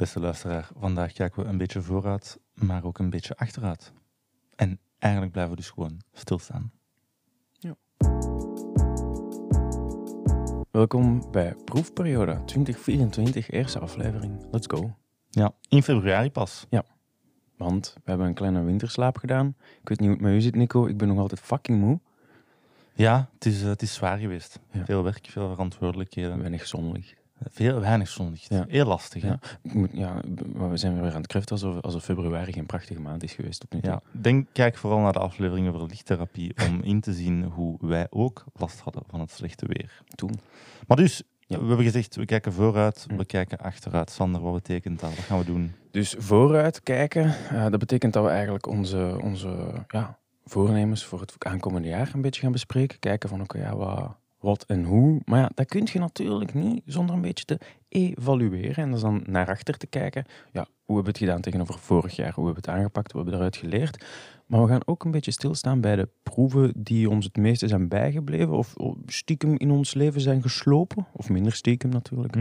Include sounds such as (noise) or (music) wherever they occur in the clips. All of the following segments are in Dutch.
Beste luisteraar, vandaag kijken we een beetje vooruit, maar ook een beetje achteruit. En eigenlijk blijven we dus gewoon stilstaan. Welkom bij Proefperiode 2024, eerste aflevering. Let's go. Ja, in februari pas. Want we hebben een kleine winterslaap gedaan. Ik weet niet hoe het met u zit, Nico. Ik ben nog altijd fucking moe. Ja, het is, eh, het is zwaar geweest. Ja. Veel werk, veel verantwoordelijkheden. Weinig zonlicht. Veel, weinig zonlicht. Ja. Heel lastig, hè? Ja. Maar we zijn weer aan het kreften alsof, alsof februari geen prachtige maand is geweest tot nu toe. Ja, denk, kijk vooral naar de aflevering over lichttherapie (laughs) om in te zien hoe wij ook last hadden van het slechte weer. Toen. Maar dus, Ja. we hebben gezegd, we kijken vooruit, we kijken achteruit. Sander, wat betekent dat? Wat gaan we doen? Dus vooruit kijken, eh, dat betekent dat we eigenlijk onze, onze ja, voornemens voor het aankomende jaar een beetje gaan bespreken. Kijken van oké, ja, wat, wat en hoe. Maar ja, dat kun je natuurlijk niet zonder een beetje te evalueren. En dat is dan naar achter te kijken. Ja, hoe hebben we het gedaan tegenover vorig jaar? Hoe hebben we het aangepakt? Wat hebben we eruit geleerd? Maar we gaan ook een beetje stilstaan bij de proeven die ons het meeste zijn bijgebleven. Of stiekem in ons leven zijn geslopen. Of minder stiekem natuurlijk.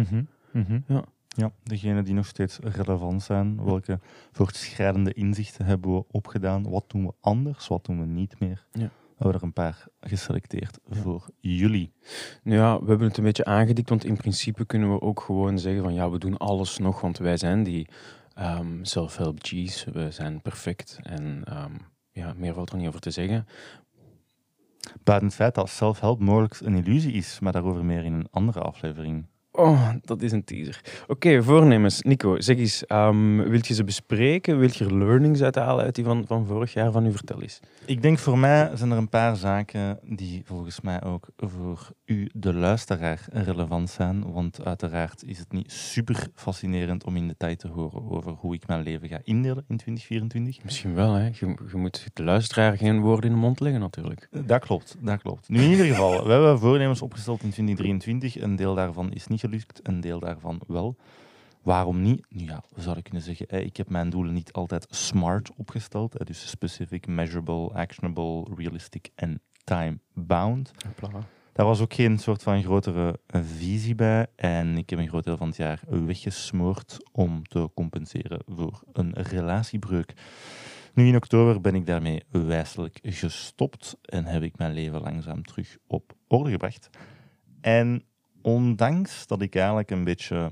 Ja. Ja, degene die nog steeds relevant zijn. Welke voortschrijdende inzichten hebben we opgedaan? Wat doen we anders? Wat doen we niet meer? Ja. We hebben er een paar geselecteerd Ja. voor jullie. Nu ja, we hebben het een beetje aangedikt, want in principe kunnen we ook gewoon zeggen van ja, we doen alles nog, want wij zijn die ehm self-help G's, we zijn perfect en ehm, ja, meer valt er niet over te zeggen. Buiten het feit dat self-help mogelijk een illusie is, maar daarover meer in een andere aflevering. Oh, dat is een teaser. Oké, voornemens. Nico, zeg eens, ehm wilt je ze bespreken? Wilt je er learnings uithalen uit die van, van vorig jaar van u? Vertel eens. Ik denk voor mij zijn er een paar zaken die volgens mij ook voor u, de luisteraar, relevant zijn. Want uiteraard is het niet super fascinerend om in detail te horen over hoe ik mijn leven ga indelen in 2024. Misschien wel, hè. Je, je moet de luisteraar geen woorden in de mond leggen, natuurlijk. Dat klopt, dat klopt. Nu in ieder geval, we hebben voornemens opgesteld in 2023. Een deel daarvan is niet gelukt, een deel daarvan wel. Waarom niet? Nu ja, we zouden kunnen zeggen, ik heb mijn doelen niet altijd smart opgesteld. hè, Dus specific, measurable, actionable, realistic en time-bound. Daar was ook geen soort van grotere visie bij. En ik heb een groot deel van het jaar weggesmoord om te compenseren voor een relatiebreuk. Nu in oktober ben ik daarmee wijselijk gestopt en heb ik mijn leven langzaam terug op orde gebracht. En ondanks dat ik eigenlijk een beetje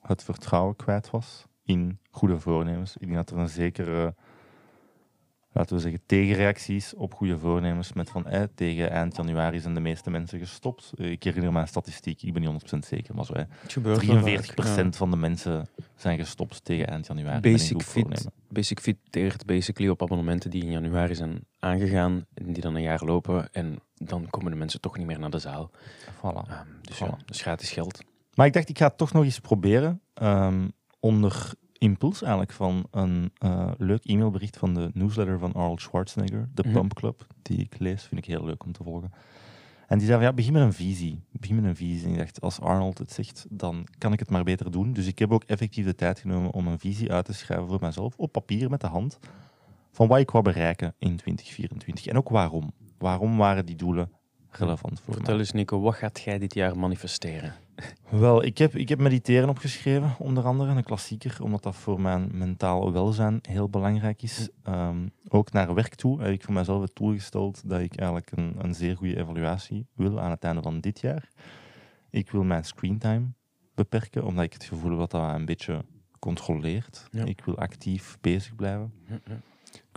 het vertrouwen kwijt was in goede voornemens, ik denk dat er een zekere, laten we zeggen, tegenreacties op goede voornemens met van eh, tegen eind januari zijn de meeste mensen gestopt. Eh, Ik herinner me een statistiek, ik ben niet 100% zeker, maar zo, hè, Het gebeurt wel vaak, 43% van de mensen zijn gestopt tegen eind januari. Basic Fit. Basic Fit teert basically op abonnementen die in januari zijn aangegaan en die dan een jaar lopen. En dan komen de mensen toch niet meer naar de zaal. Voilà. Ehm, dus Voilà. ja, is gratis geld. Maar ik dacht, ik ga het toch nog eens proberen. ehm, onder impuls eigenlijk van een eh, leuk e-mailbericht van de newsletter van Arnold Schwarzenegger, de Mhm. Pump Club, die ik lees, vind ik heel leuk om te volgen. En die zei van, ja, begin met een visie. Begin met een visie. En ik dacht, als Arnold het zegt, dan kan ik het maar beter doen. Dus ik heb ook effectief de tijd genomen om een visie uit te schrijven voor mezelf, op papier met de hand, van wat ik wou bereiken in 2024. En ook waarom. Waarom waren die doelen relevant voor mij? Vertel eens Nico, wat gaat jij dit jaar manifesteren? Wel, ik heb, ik heb mediteren opgeschreven, onder andere, een klassieker, omdat dat voor mijn mentaal welzijn heel belangrijk is. Ehm, ook naar werk toe heb ik voor mezelf het doel gesteld dat ik eigenlijk een, een zeer goede evaluatie wil aan het einde van dit jaar. Ik wil mijn screentime beperken, omdat ik het gevoel heb dat dat een beetje controleert. Ja. Ik wil actief bezig blijven.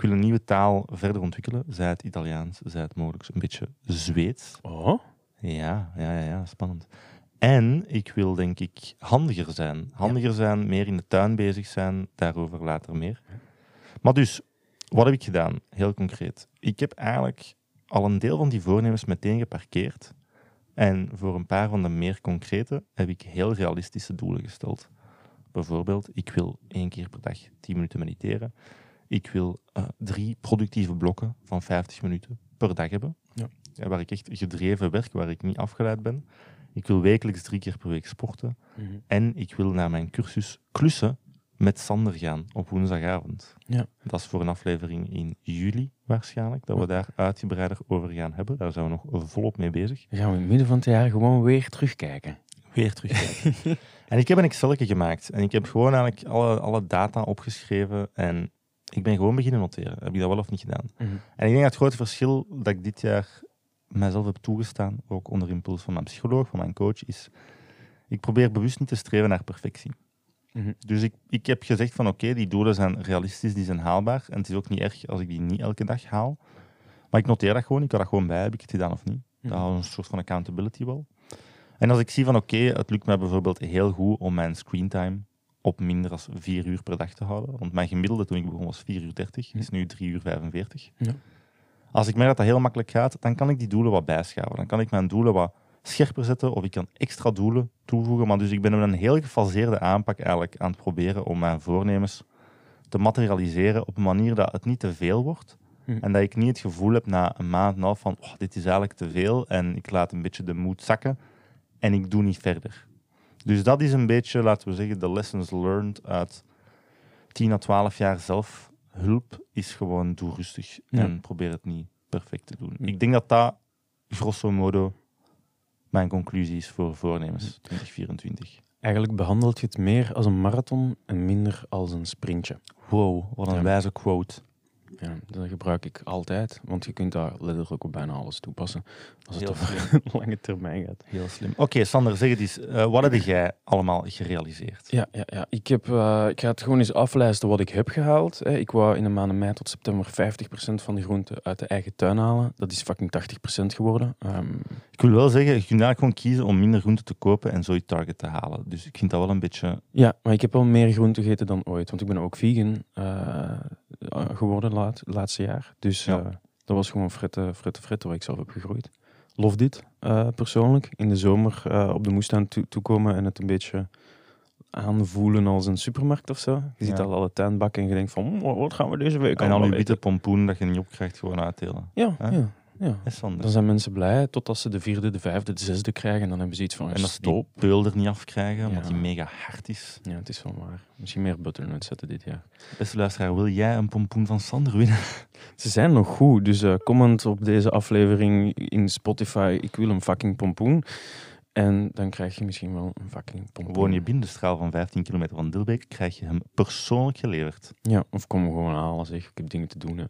Ik wil een nieuwe taal verder ontwikkelen, zij het Italiaans, zij het mogelijk een beetje Zweeds. Oh? Ja, ja, ja, ja, spannend. En ik wil denk ik handiger zijn. Handiger zijn, meer in de tuin bezig zijn, daarover later meer. Maar dus, wat heb ik gedaan? Heel concreet. Ik heb eigenlijk al een deel van die voornemens meteen geparkeerd. En voor een paar van de meer concrete heb ik heel realistische doelen gesteld. Bijvoorbeeld, ik wil één keer per dag 10 minuten mediteren. Ik wil eh, drie productieve blokken van 50 minuten per dag hebben. Ja. Ja, waar ik echt gedreven werk, waar ik niet afgeleid ben. Ik wil wekelijks drie keer per week sporten. Mhm. En ik wil naar mijn cursus klussen met Sander gaan op woensdagavond. Ja. Dat is voor een aflevering in juli waarschijnlijk, dat we daar uitgebreider over gaan hebben. Daar zijn we nog volop mee bezig. Dan gaan we in het midden van het jaar gewoon weer terugkijken. Weer terugkijken. (laughs) en ik heb een Excel gemaakt. En ik heb gewoon eigenlijk alle, alle data opgeschreven. En ik ben gewoon beginnen noteren. Heb ik dat wel of niet gedaan? Mhm. En ik denk dat het grote verschil dat ik dit jaar mijzelf heb toegestaan, ook onder impuls van mijn psycholoog, van mijn coach, is ik probeer bewust niet te streven naar perfectie. Mhm. Dus ik, ik heb gezegd van oké, die doelen zijn realistisch, die zijn haalbaar. En het is ook niet erg als ik die niet elke dag haal. Maar ik noteer dat gewoon, ik hou dat gewoon bij, heb ik het gedaan of niet. Dat Mhm. houdt een soort van accountability wel. En als ik zie van oké, het lukt mij bijvoorbeeld heel goed om mijn screentime op minder dan 4 uur per dag te houden. Want mijn gemiddelde toen ik begon was 4 uur 30, is nu 3 uur 45. Ja. Als ik merk dat dat heel makkelijk gaat, dan kan ik die doelen wat bijschaven. Dan kan ik mijn doelen wat scherper zetten of ik kan extra doelen toevoegen. Maar dus ik ben met een heel gefaseerde aanpak eigenlijk aan het proberen om mijn voornemens te materialiseren op een manier dat het niet te veel wordt. Hm. En dat ik niet het gevoel heb na een maand en half van oh, dit is eigenlijk te veel en ik laat een beetje de moed zakken en ik doe niet verder. Dus dat is een beetje, laten we zeggen, de lessons learned uit 10 à 12 jaar zelfhulp is gewoon doe rustig Ja. en probeer het niet perfect te doen. Ik denk dat dat grosso modo mijn conclusie is voor voornemens 2024. Eigenlijk behandelt je het meer als een marathon en minder als een sprintje. Wow, wat een Ja. wijze quote. Ja, dat gebruik ik altijd, want je kunt daar letterlijk op bijna alles toepassen als het over een (laughs) lange termijn gaat. Heel slim. Oké, Sander, zeg het eens. eh, wat heb jij allemaal gerealiseerd? Ja, ja, ja. Ik, heb, eh, ik ga het gewoon eens aflijsten wat ik heb gehaald. Hè. Ik wou in de maanden mei tot september 50% van de groenten uit de eigen tuin halen. Dat is fucking 80% geworden. Ehm, Ik wil wel zeggen, je kunt eigenlijk gewoon kiezen om minder groenten te kopen en zo je target te halen. Dus ik vind dat wel een beetje... ja, maar ik heb wel meer groenten gegeten dan ooit. Want ik ben ook vegan eh, geworden laat, laatste jaar. Dus Ja. eh, dat was gewoon fritte, fritte, fritte waar ik zelf heb gegroeid. Lof dit eh, persoonlijk. In de zomer eh, op de moestuin toe- toekomen en het een beetje aanvoelen als een supermarkt of zo. Je ziet Ja. al alle tuinbakken en je denkt van, "Mm, wat gaan we deze week En al allemaal je witte eten?" pompoen dat je niet opkrijgt, gewoon uitdelen. Ja, ja, ja. Dan zijn mensen blij totdat ze de vierde, de vijfde, de zesde krijgen. En dan hebben ze iets van, En dat ze die stop. peul er niet afkrijgen, omdat Ja. die mega hard is. Ja, het is wel waar. Misschien meer butternuts zetten dit jaar. Beste luisteraar, wil jij een pompoen van Sander winnen? (laughs) Ze zijn nog goed, dus eh, comment op deze aflevering in Spotify. Ik wil een fucking pompoen. En dan krijg je misschien wel een fucking pompoen. Woon je binnen de straal van 15 kilometer van Dilbeek, krijg je hem persoonlijk geleverd. Ja, of kom gewoon halen, zeg. Ik heb dingen te doen. Hè.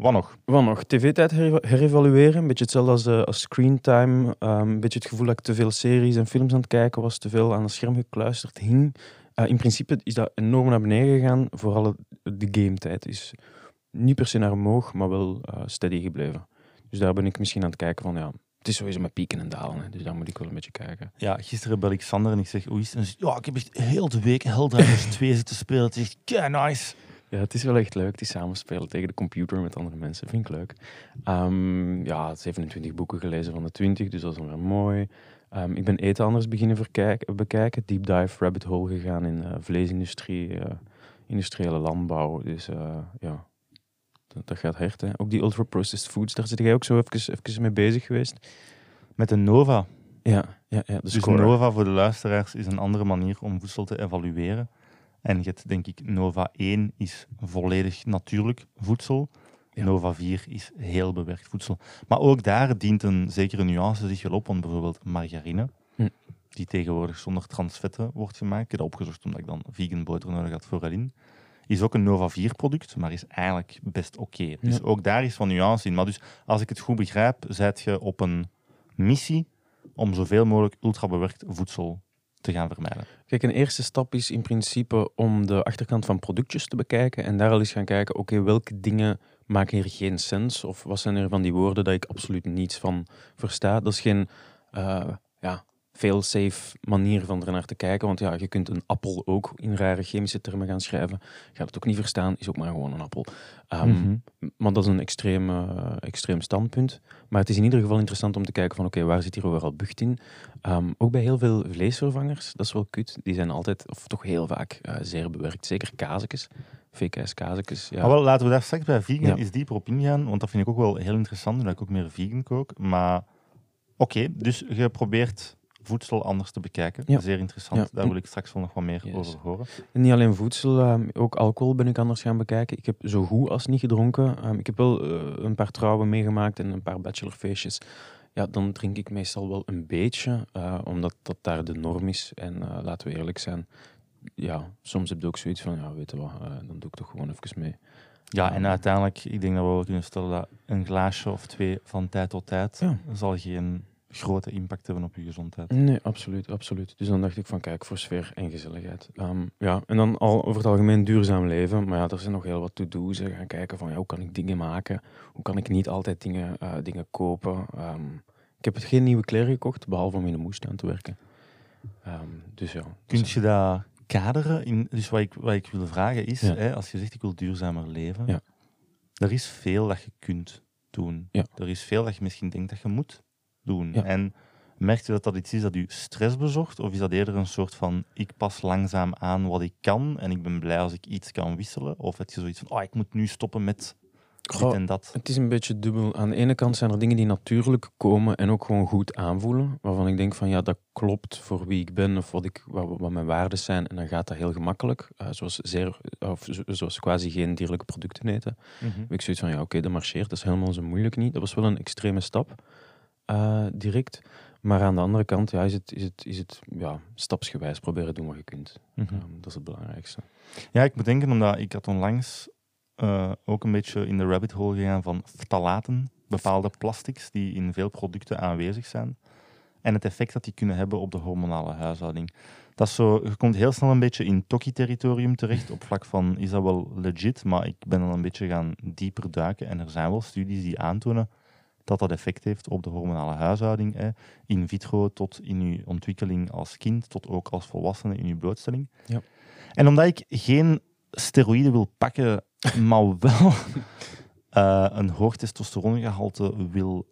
Wat nog? Wat nog? TV-tijd her- herevalueren. Een beetje hetzelfde als, eh, als screentime. Ehm, een beetje het gevoel dat ik te veel series en films aan het kijken was. Te veel aan het scherm gekluisterd hing. Eh, in principe is dat enorm naar beneden gegaan. Vooral de game-tijd is niet per se naar omhoog, maar wel eh, steady gebleven. Dus daar ben ik misschien aan het kijken van, ja, het is sowieso met pieken en dalen. Hè, dus daar moet ik wel een beetje kijken. Ja, gisteren bel ik Sander en ik zeg, hoe is het? En hij zegt, ja, ik heb echt heel de week Helldivers (laughs) 2 zitten spelen. Het is echt kei nice. Ja, het is wel echt leuk, die samenspelen tegen de computer met andere mensen. Vind ik leuk. Ehm, ja, 27 boeken gelezen van de 20, dus dat is wel mooi. Ehm, ik ben eten anders beginnen bekijken. Deep dive, rabbit hole gegaan in eh, vleesindustrie, eh, industriële landbouw. Dus eh, ja, dat, dat gaat hard. Hè. Ook die ultra-processed foods, daar zit jij ook zo even, even mee bezig geweest. Met de Nova. Ja, ja, ja de Dus score. Nova voor de luisteraars is een andere manier om voedsel te evalueren. En je hebt denk ik Nova 1 is volledig natuurlijk voedsel. Ja. Nova 4 is heel bewerkt voedsel. Maar ook daar dient een zekere nuance zich wel op. Want bijvoorbeeld margarine, Hm. die tegenwoordig zonder transvetten wordt gemaakt. Ik heb dat opgezocht omdat ik dan vegan boter nodig had voor erin. Is ook een Nova 4 product, maar is eigenlijk best oké. Dus Ja. ook daar is van nuance in. Maar dus als ik het goed begrijp, zijt je op een missie om zoveel mogelijk ultrabewerkt voedsel te gaan vermijden. Kijk, een eerste stap is in principe om de achterkant van productjes te bekijken en daar al eens gaan kijken, oké, welke dingen maken hier geen sens? Of wat zijn er van die woorden dat ik absoluut niets van versta? Dat is geen eh, ja, fail-safe manier van ernaar te kijken, want ja, je kunt een appel ook in rare chemische termen gaan schrijven. Gaat het ook niet verstaan, is ook maar gewoon een appel. Ehm, Mhm. Maar dat is een extreem, eh, extreem standpunt. Maar het is in ieder geval interessant om te kijken van oké, waar zit hier overal bucht in? Ehm, ook bij heel veel vleesvervangers, dat is wel kut. Die zijn altijd, of toch heel vaak, eh, zeer bewerkt. Zeker kazekes, VKS kazekes. Ja. Maar wel, laten we daar straks bij vegan Ja. eens dieper op ingaan, want dat vind ik ook wel heel interessant, omdat ik ook meer vegan kook. Maar oké, dus je probeert voedsel anders te bekijken. Ja. Zeer interessant. Ja. Daar wil ik straks wel nog wat meer Yes. over horen. En niet alleen voedsel, ehm, ook alcohol ben ik anders gaan bekijken. Ik heb zo goed als niet gedronken. Ehm, ik heb wel eh, een paar trouwen meegemaakt en een paar bachelorfeestjes. ja, dan drink ik meestal wel een beetje, eh, omdat dat daar de norm is. En eh, laten we eerlijk zijn, ja, soms heb je ook zoiets van, ja, weet je wat, dan doe ik toch gewoon even mee. Ja, en Ja. uiteindelijk, ik denk dat we wel kunnen stellen dat een glaasje of twee van tijd tot tijd Ja. zal geen grote impact hebben op je gezondheid. Nee, absoluut, absoluut. Dus dan dacht ik van, kijk, voor sfeer en gezelligheid. Ehm, ja, en dan al over het algemeen duurzaam leven. Maar ja, er zijn nog heel wat to-do's. Gaan kijken van, ja, hoe kan ik dingen maken? Hoe kan ik niet altijd dingen, eh, dingen kopen? Ehm, ik heb geen nieuwe kleren gekocht, behalve om in de moestuin te werken. Ehm, dus ja. Kun je dat kaderen? In, dus wat ik, wat ik wil vragen is, Ja. hè, als je zegt ik wil duurzamer leven, Ja. er is veel dat je kunt doen. Ja. Er is veel dat je misschien denkt dat je moet doen. Ja. En merk je dat dat iets is dat je stress bezorgt? Of is dat eerder een soort van, ik pas langzaam aan wat ik kan en ik ben blij als ik iets kan wisselen? Of heb je zoiets van, oh, ik moet nu stoppen met Goh, dit en dat? Het is een beetje dubbel. Aan de ene kant zijn er dingen die natuurlijk komen en ook gewoon goed aanvoelen. Waarvan ik denk van ja, dat klopt voor wie ik ben of wat, ik, wat, wat mijn waarden zijn. En dan gaat dat heel gemakkelijk. Eh, zoals, zeer, of zo- zoals quasi geen dierlijke producten eten. Heb ik zoiets van ja, oké, dat marcheert. Dat is helemaal zo moeilijk niet. Dat was wel een extreme stap, eh, direct. Maar aan de andere kant ja, is het, is het, is het ja, stapsgewijs proberen doen wat je kunt. Mhm. Dat is het belangrijkste. Ja, ik moet denken, omdat ik had onlangs eh, ook een beetje in de rabbit hole gegaan van ftalaten, bepaalde plastics die in veel producten aanwezig zijn. En het effect dat die kunnen hebben op de hormonale huishouding. Dat is zo, je komt heel snel een beetje in Toki-territorium terecht op vlak van, is dat wel legit? Maar ik ben dan een beetje gaan dieper duiken en er zijn wel studies die aantonen dat dat effect heeft op de hormonale huishouding. Hè. In vitro tot in uw ontwikkeling als kind, tot ook als volwassene in uw blootstelling. Ja. En omdat ik geen steroïden wil pakken, maar wel (laughs) eh, een hoog testosterongehalte wil,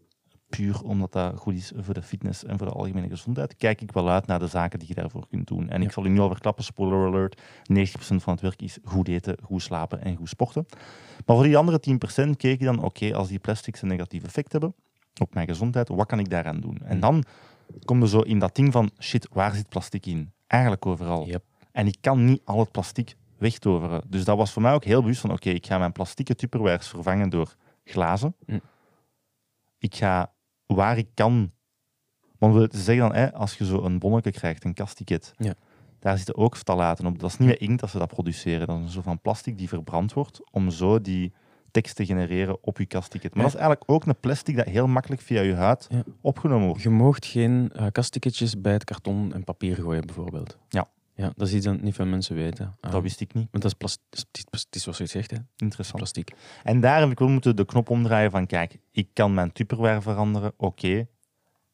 puur omdat dat goed is voor de fitness en voor de algemene gezondheid, kijk ik wel uit naar de zaken die je daarvoor kunt doen. En Ja. ik zal u nu al verklappen, spoiler alert, 90% van het werk is goed eten, goed slapen en goed sporten. Maar voor die andere 10% keek je dan, oké, als die plastics een negatief effect hebben op mijn gezondheid, wat kan ik daaraan doen? En Hmm. dan kom je zo in dat ding van, shit, waar zit plastic in? Eigenlijk overal. Yep. En ik kan niet al het plastic wegtoveren. Dus dat was voor mij ook heel bewust van, oké, ik ga mijn plastieke tupperwares vervangen door glazen. Hm. Ik ga, waar ik kan... Want we zeggen dan, hè, als je zo een bonnetje krijgt, een kastticket, Ja. daar zitten ook ftalaten op. Dat is niet met inkt dat ze dat produceren. Dat is een soort van plastic die verbrand wordt, om zo die tekst te genereren op je kastticket. Maar Ja. dat is eigenlijk ook een plastic dat heel makkelijk via je huid Ja. opgenomen wordt. Je moogt geen uh, kastticketjes bij het karton en papier gooien, bijvoorbeeld. Ja. Ja, dat is iets dat niet veel mensen weten. Dat Ehm, wist ik niet. Want dat is, plas- het is, zoals je het zegt, hè. Interessant. plastiek. En daar heb ik wel moeten de knop omdraaien van, kijk, ik kan mijn tupperware veranderen, oké.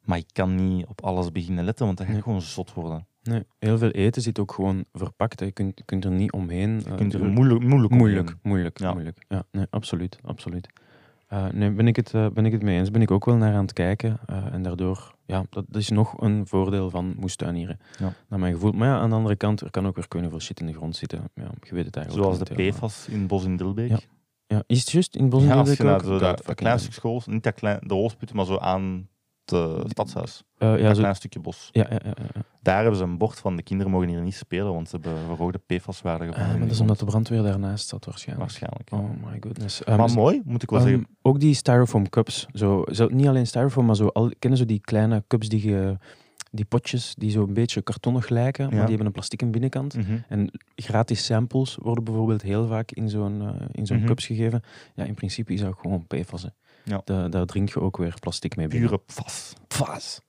maar ik kan niet op alles beginnen letten, want dat gaat Nee. gewoon zot worden. Nee, heel veel eten zit ook gewoon verpakt. Hè. Je, kunt, je kunt er niet omheen. Je eh, kunt er moeilijk, moeilijk omheen. moeilijk, moeilijk, Ja. moeilijk. Ja, nee, absoluut, absoluut. Eh, nee, ben ik, het, eh, ben ik het mee eens. Ben ik ook wel naar aan het kijken. eh, en daardoor, ja, dat, dat is nog een voordeel van moestuinieren. Ja. Naar mijn gevoel. Maar ja, aan de andere kant, er kan ook weer kunnen veel shit in de grond zitten. Ja, je weet het eigenlijk Zoals de PFAS in Bos in Dilbeek. Ja. Ja, is het juist in bos in Ja, als Dilbeek je naar zo dat, dat klein stuk school, niet dat klein, de maar zo aan het stadshuis. Eh, ja, een zo, stukje bos. ja, ja, ja. Daar hebben ze een bord van de kinderen mogen hier niet spelen, want ze hebben verhoogde PFAS-waarden Ah, gevonden. maar dat is omdat de brandweer daarnaast zat waarschijnlijk. Waarschijnlijk. ja. Oh my goodness. Um, maar mooi, moet ik wel Ehm, zeggen. ook die styrofoam cups. Zo, zo, niet alleen styrofoam, maar zo, al, kennen zo die kleine cups, die, je, die potjes die zo een beetje kartonnig lijken, maar die hebben een plastic binnenkant. Mhm. En gratis samples worden bijvoorbeeld heel vaak in zo'n eh, in zo'n Mhm. cups gegeven. Ja, in principe is dat gewoon PFAS. Ja. Da- daar drink je ook weer plastic mee binnen. Pure PFAS. PFAS.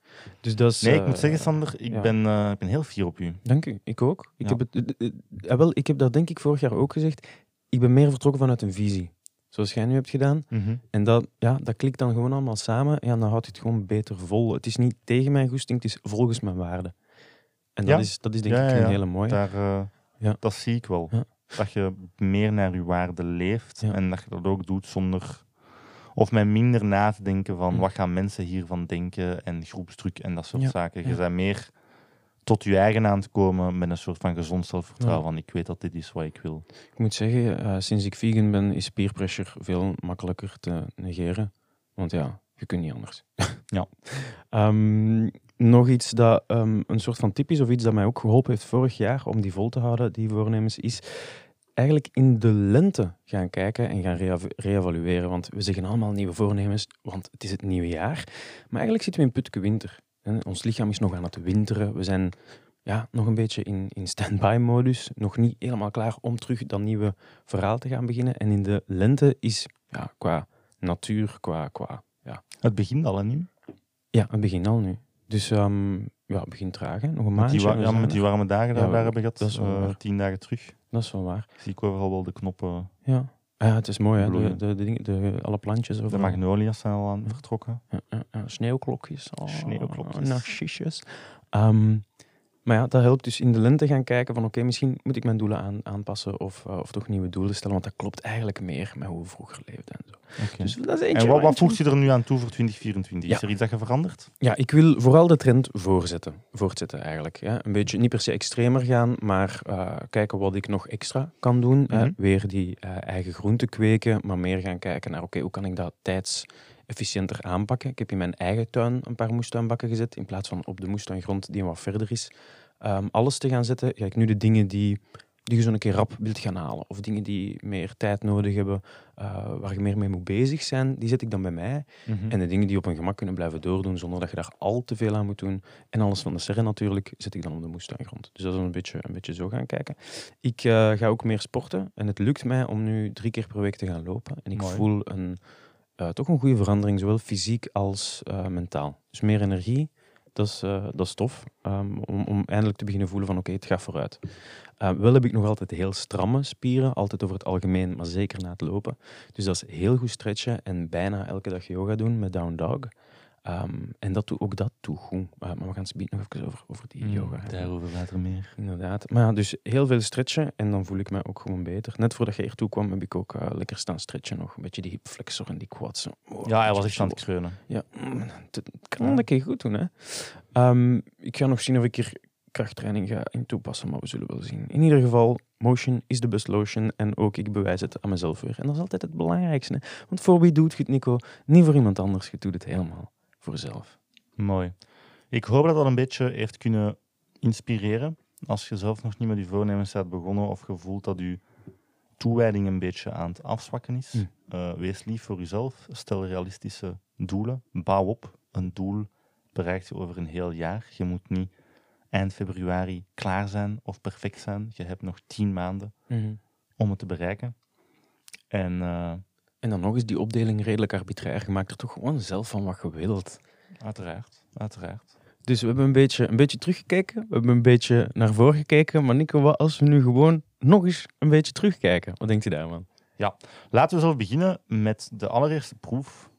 Dus dat is... Nee, ik eh, moet zeggen, Sander, ik, ja. ben, eh, ik ben heel fier op u. Dank u, ik ook. Ik, Ja. heb het, eh, eh, eh, wel, ik heb dat denk ik vorig jaar ook gezegd. Ik ben meer vertrokken vanuit een visie. Zoals jij nu hebt gedaan. En dat, ja, dat klikt dan gewoon allemaal samen. Ja, dan houdt het gewoon beter vol. Het is niet tegen mijn goesting, het is volgens mijn waarde. En dat, Ja. is, dat is denk ik een ja. hele mooie. Daar, eh, Ja. Dat zie ik wel. Dat je meer naar je waarde leeft en dat je dat ook doet zonder... Of met minder na te denken van Hm. wat gaan mensen hiervan denken en groepsdruk en dat soort Ja, zaken. Je ja. bent meer tot je eigen aan te komen met een soort van gezond zelfvertrouwen Ja. van ik weet dat dit is wat ik wil. Ik moet zeggen, eh, sinds ik vegan ben, is peer pressure veel makkelijker te negeren. Want ja, je kunt niet anders. (laughs) Ja. Ehm, nog iets dat ehm, een soort van tip is, of iets dat mij ook geholpen heeft vorig jaar om die vol te houden, die voornemens, is eigenlijk in de lente gaan kijken en gaan reevalueren. Want we zeggen allemaal nieuwe voornemens, want het is het nieuwe jaar. Maar eigenlijk zitten we in putke winter. Ons lichaam is nog aan het winteren. We zijn ja, nog een beetje in, in stand-by-modus. Nog niet helemaal klaar om terug dat nieuwe verhaal te gaan beginnen. En in de lente is ja, qua natuur, qua, qua ja, Het begint al, hè, nu? ja, het begint al nu. Dus ehm, ja, het begint traag, hè. nog een Met maandje. die, wa- en we ja, met die warme dagen die Ja, we daar hebben gehad, dat is eh, tien dagen terug, Dat is wel waar. zie ik overal wel de knoppen. Ja. Ah, ja, het is mooi, hè. De, de, de, dingen- de, alle plantjes De overal. magnolia's zijn al aan vertrokken. Ja, ja, ja, Sneeuwklokjes. Oh, Sneeuwklokjes. Narcissus. Ehm, maar ja, dat helpt dus in de lente gaan kijken van oké, misschien moet ik mijn doelen aan, aanpassen of, eh, of toch nieuwe doelen stellen, want dat klopt eigenlijk meer met hoe we vroeger leefden en zo. Dus dat is eentje. en wat, wat voegt je er nu aan toe voor 2024? Ja. Is er iets dat je verandert? Ja, ik wil vooral de trend voorzetten, voortzetten eigenlijk. Ja. Een beetje niet per se extremer gaan, maar eh, kijken wat ik nog extra kan doen. Mhm. Weer die eh, eigen groenten kweken, maar meer gaan kijken naar oké, hoe kan ik dat tijdsefficiënter aanpakken. Ik heb in mijn eigen tuin een paar moestuinbakken gezet, in plaats van op de moestuingrond die wat verder is. Ehm, alles te gaan zetten, ga ik nu de dingen die, die je zo een keer rap wilt gaan halen, of dingen die meer tijd nodig hebben, eh, waar je meer mee moet bezig zijn, die zet ik dan bij mij. En de dingen die op een gemak kunnen blijven doordoen zonder dat je daar al te veel aan moet doen. En alles van de serre natuurlijk zet ik dan op de moestuingrond. Dus dat is een beetje, een beetje zo gaan kijken. Ik eh, ga ook meer sporten en het lukt mij om nu drie keer per week te gaan lopen. En ik Mooi. voel een, eh, toch een goede verandering, zowel fysiek als eh, mentaal. Dus meer energie, dat is, eh, dat is tof. Ehm, om, om eindelijk te beginnen voelen van oké, het gaat vooruit. Wel heb ik nog altijd heel stramme spieren, altijd over het algemeen, maar zeker na het lopen. Dus dat is heel goed stretchen en bijna elke dag yoga doen met down dog. Ehm, en dat doe, ook dat goed. Eh, maar we gaan het nog even over, over die yoga hebben. Daarover later meer. Inderdaad. Maar ja, dus heel veel stretchen en dan voel ik me ook gewoon beter. Net voordat je ertoe kwam, heb ik ook eh, lekker staan stretchen nog. Een beetje die hip flexor en die quads. Oh, Ja, hij was echt aan het kreunen. Ja, mm, het het kan een keer goed doen, hè. Ehm, ik ga nog zien of ik er krachttraining ga in toepassen, maar we zullen wel zien. In ieder geval, motion is the best lotion en ook ik bewijs het aan mezelf weer. En dat is altijd het belangrijkste. hè. Want voor wie doet je het, Nico? Niet voor iemand anders, je doet het helemaal voor jezelf. Mooi. Ik hoop dat dat een beetje heeft kunnen inspireren. Als je zelf nog niet met je voornemens bent begonnen of je voelt dat je toewijding een beetje aan het afzwakken is, Hm. eh, wees lief voor jezelf. Stel realistische doelen. Bouw op. Een doel bereikt je over een heel jaar. Je moet niet eind februari klaar zijn of perfect zijn. Je hebt nog tien maanden om het te bereiken. En eh, En dan nog eens die opdeling redelijk arbitrair. Je maakt er toch gewoon zelf van wat je wilt. uiteraard, uiteraard. Dus we hebben een beetje, een beetje teruggekeken. We hebben een beetje naar voren gekeken. Maar Nico, wat als we nu gewoon nog eens een beetje terugkijken? Wat denkt u daarvan? Laten we zo beginnen met de allereerste proef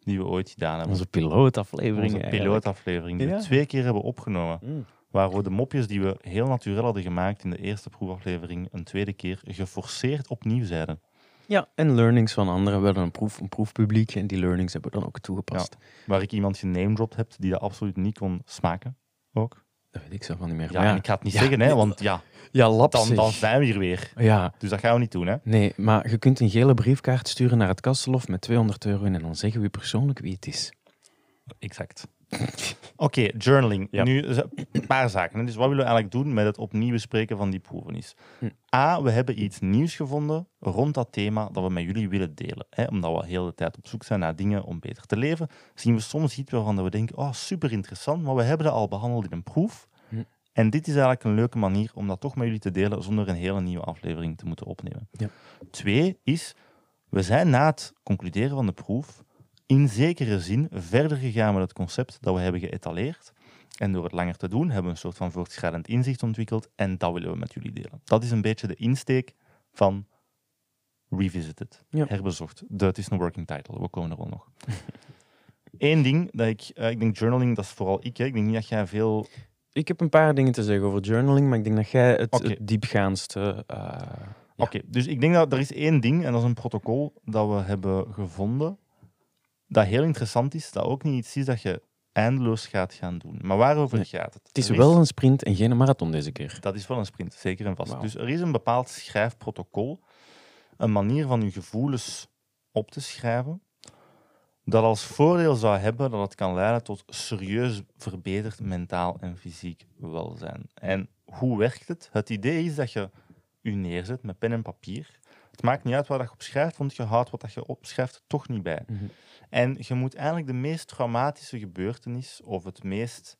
die we ooit gedaan hebben. Onze pilootaflevering Onze pilootaflevering die Ja. we twee keer hebben opgenomen. Mm. Waar we de mopjes die we heel natuurlijk hadden gemaakt in de eerste proefaflevering een tweede keer geforceerd opnieuw zeiden. Ja, en learnings van anderen. We hadden een, proef, een proefpubliek en die learnings hebben we dan ook toegepast. Waar ik iemand genamedropt heb die dat absoluut niet kon smaken. Ook. Dat weet ik zelf van niet meer. Ja, en ik ga het niet Ja, zeggen, hè, want ja, (laughs) Ja, dan, dan zijn we hier weer. Ja, Dus dat gaan we niet doen, hè. nee, maar je kunt een gele briefkaart sturen naar het Kastelhof met 200 euro in en dan zeggen we persoonlijk wie het is. Exact. Oké, journaling. Ja. Nu z- een paar zaken. Dus wat willen we eigenlijk doen met het opnieuw bespreken van die proeven is... Hm. A, we hebben iets nieuws gevonden rond dat thema dat we met jullie willen delen. Hè? Omdat we heel de tijd op zoek zijn naar dingen om beter te leven, zien we soms iets waarvan we denken, oh, super interessant, maar we hebben dat al behandeld in een proef. Hm. En dit is eigenlijk een leuke manier om dat toch met jullie te delen zonder een hele nieuwe aflevering te moeten opnemen. Ja. Twee is, we zijn na het concluderen van de proef in zekere zin verder gegaan met het concept dat we hebben geëtaleerd. En door het langer te doen, hebben we een soort van voortschrijdend inzicht ontwikkeld. En dat willen we met jullie delen. Dat is een beetje de insteek van Revisited. Ja. Herbezocht. Het is een working title, we komen er wel nog. (laughs) Eén ding dat ik, eh, ik denk journaling, dat is vooral ik. Hè. Ik denk niet dat jij veel. Ik heb een paar dingen te zeggen over journaling, maar ik denk dat jij het, het diepgaandste... eh, Ja. Oké, dus ik denk dat er is één ding, en dat is een protocol dat we hebben gevonden, dat heel interessant is, dat ook niet iets is dat je eindeloos gaat gaan doen. Maar waarover Nee. gaat het? het is wel een sprint en geen een marathon deze keer. Dat is wel een sprint, zeker en vast. Dus er is een bepaald schrijfprotocol, een manier van je gevoelens op te schrijven, dat als voordeel zou hebben dat het kan leiden tot serieus verbeterd mentaal en fysiek welzijn. En hoe werkt het? Het idee is dat je u neerzet met pen en papier. Het maakt niet uit wat je opschrijft, want je houdt wat je opschrijft toch niet bij. Mhm. En je moet eigenlijk de meest traumatische gebeurtenis of het meest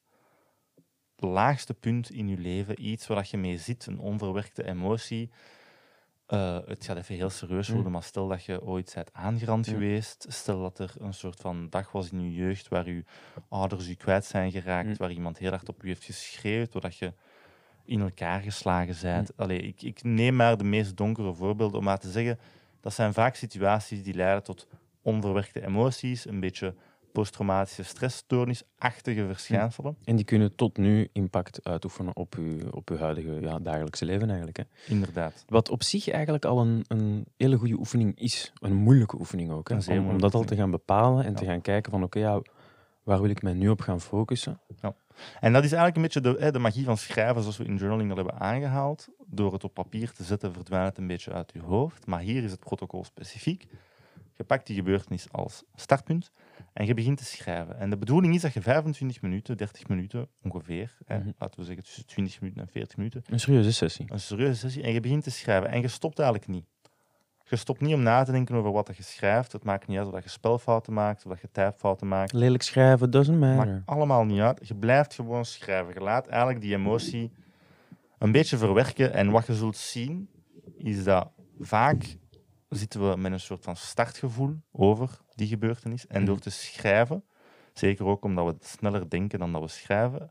laagste punt in je leven, iets waar je mee zit, een onverwerkte emotie. eh, het gaat even heel serieus Mm. worden, maar stel dat je ooit bent aangerand geweest. Stel dat er een soort van dag was in je jeugd waar je ouders je kwijt zijn geraakt, Mm. waar iemand heel hard op je heeft geschreeuwd, doordat je in elkaar geslagen bent. Mm. Allee, ik, ik neem maar de meest donkere voorbeelden om maar te zeggen, dat zijn vaak situaties die leiden tot onverwerkte emoties, een beetje posttraumatische stressstoornisachtige verschijnselen. En die kunnen tot nu impact uitoefenen op uw, op uw huidige ja, dagelijkse leven eigenlijk. Hè. Inderdaad. Wat op zich eigenlijk al een, een hele goede oefening is. Een moeilijke oefening ook. Hè. Om, om dat al te gaan bepalen en te Ja. gaan kijken van oké, ja, waar wil ik mij nu op gaan focussen? En dat is eigenlijk een beetje de, hè, de magie van schrijven, zoals we in journaling al hebben aangehaald. Door het op papier te zetten, verdwijnt het een beetje uit je hoofd. Maar hier is het protocol specifiek. Je pakt die gebeurtenis als startpunt en je begint te schrijven. En de bedoeling is dat je 25 minuten, 30 minuten ongeveer, hè, Mhm. laten we zeggen tussen 20 minuten en 40 minuten, Een serieuze sessie. een serieuze sessie, en je begint te schrijven. En je stopt eigenlijk niet. Je stopt niet om na te denken over wat je schrijft. Het maakt niet uit of dat je spelfouten maakt, of dat je typefouten maakt. Lelijk schrijven, doesn't matter. Maakt allemaal niet uit. Je blijft gewoon schrijven. Je laat eigenlijk die emotie een beetje verwerken. En wat je zult zien, is dat vaak zitten we met een soort van startgevoel over die gebeurtenis. En door te schrijven, zeker ook omdat we sneller denken dan dat we schrijven,